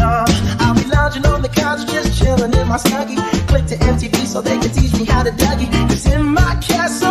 Uh, I'll be lounging on the couch, just chilling in my snuggie. Click to MTV so they can teach me how to Dougie. Cause in my castle,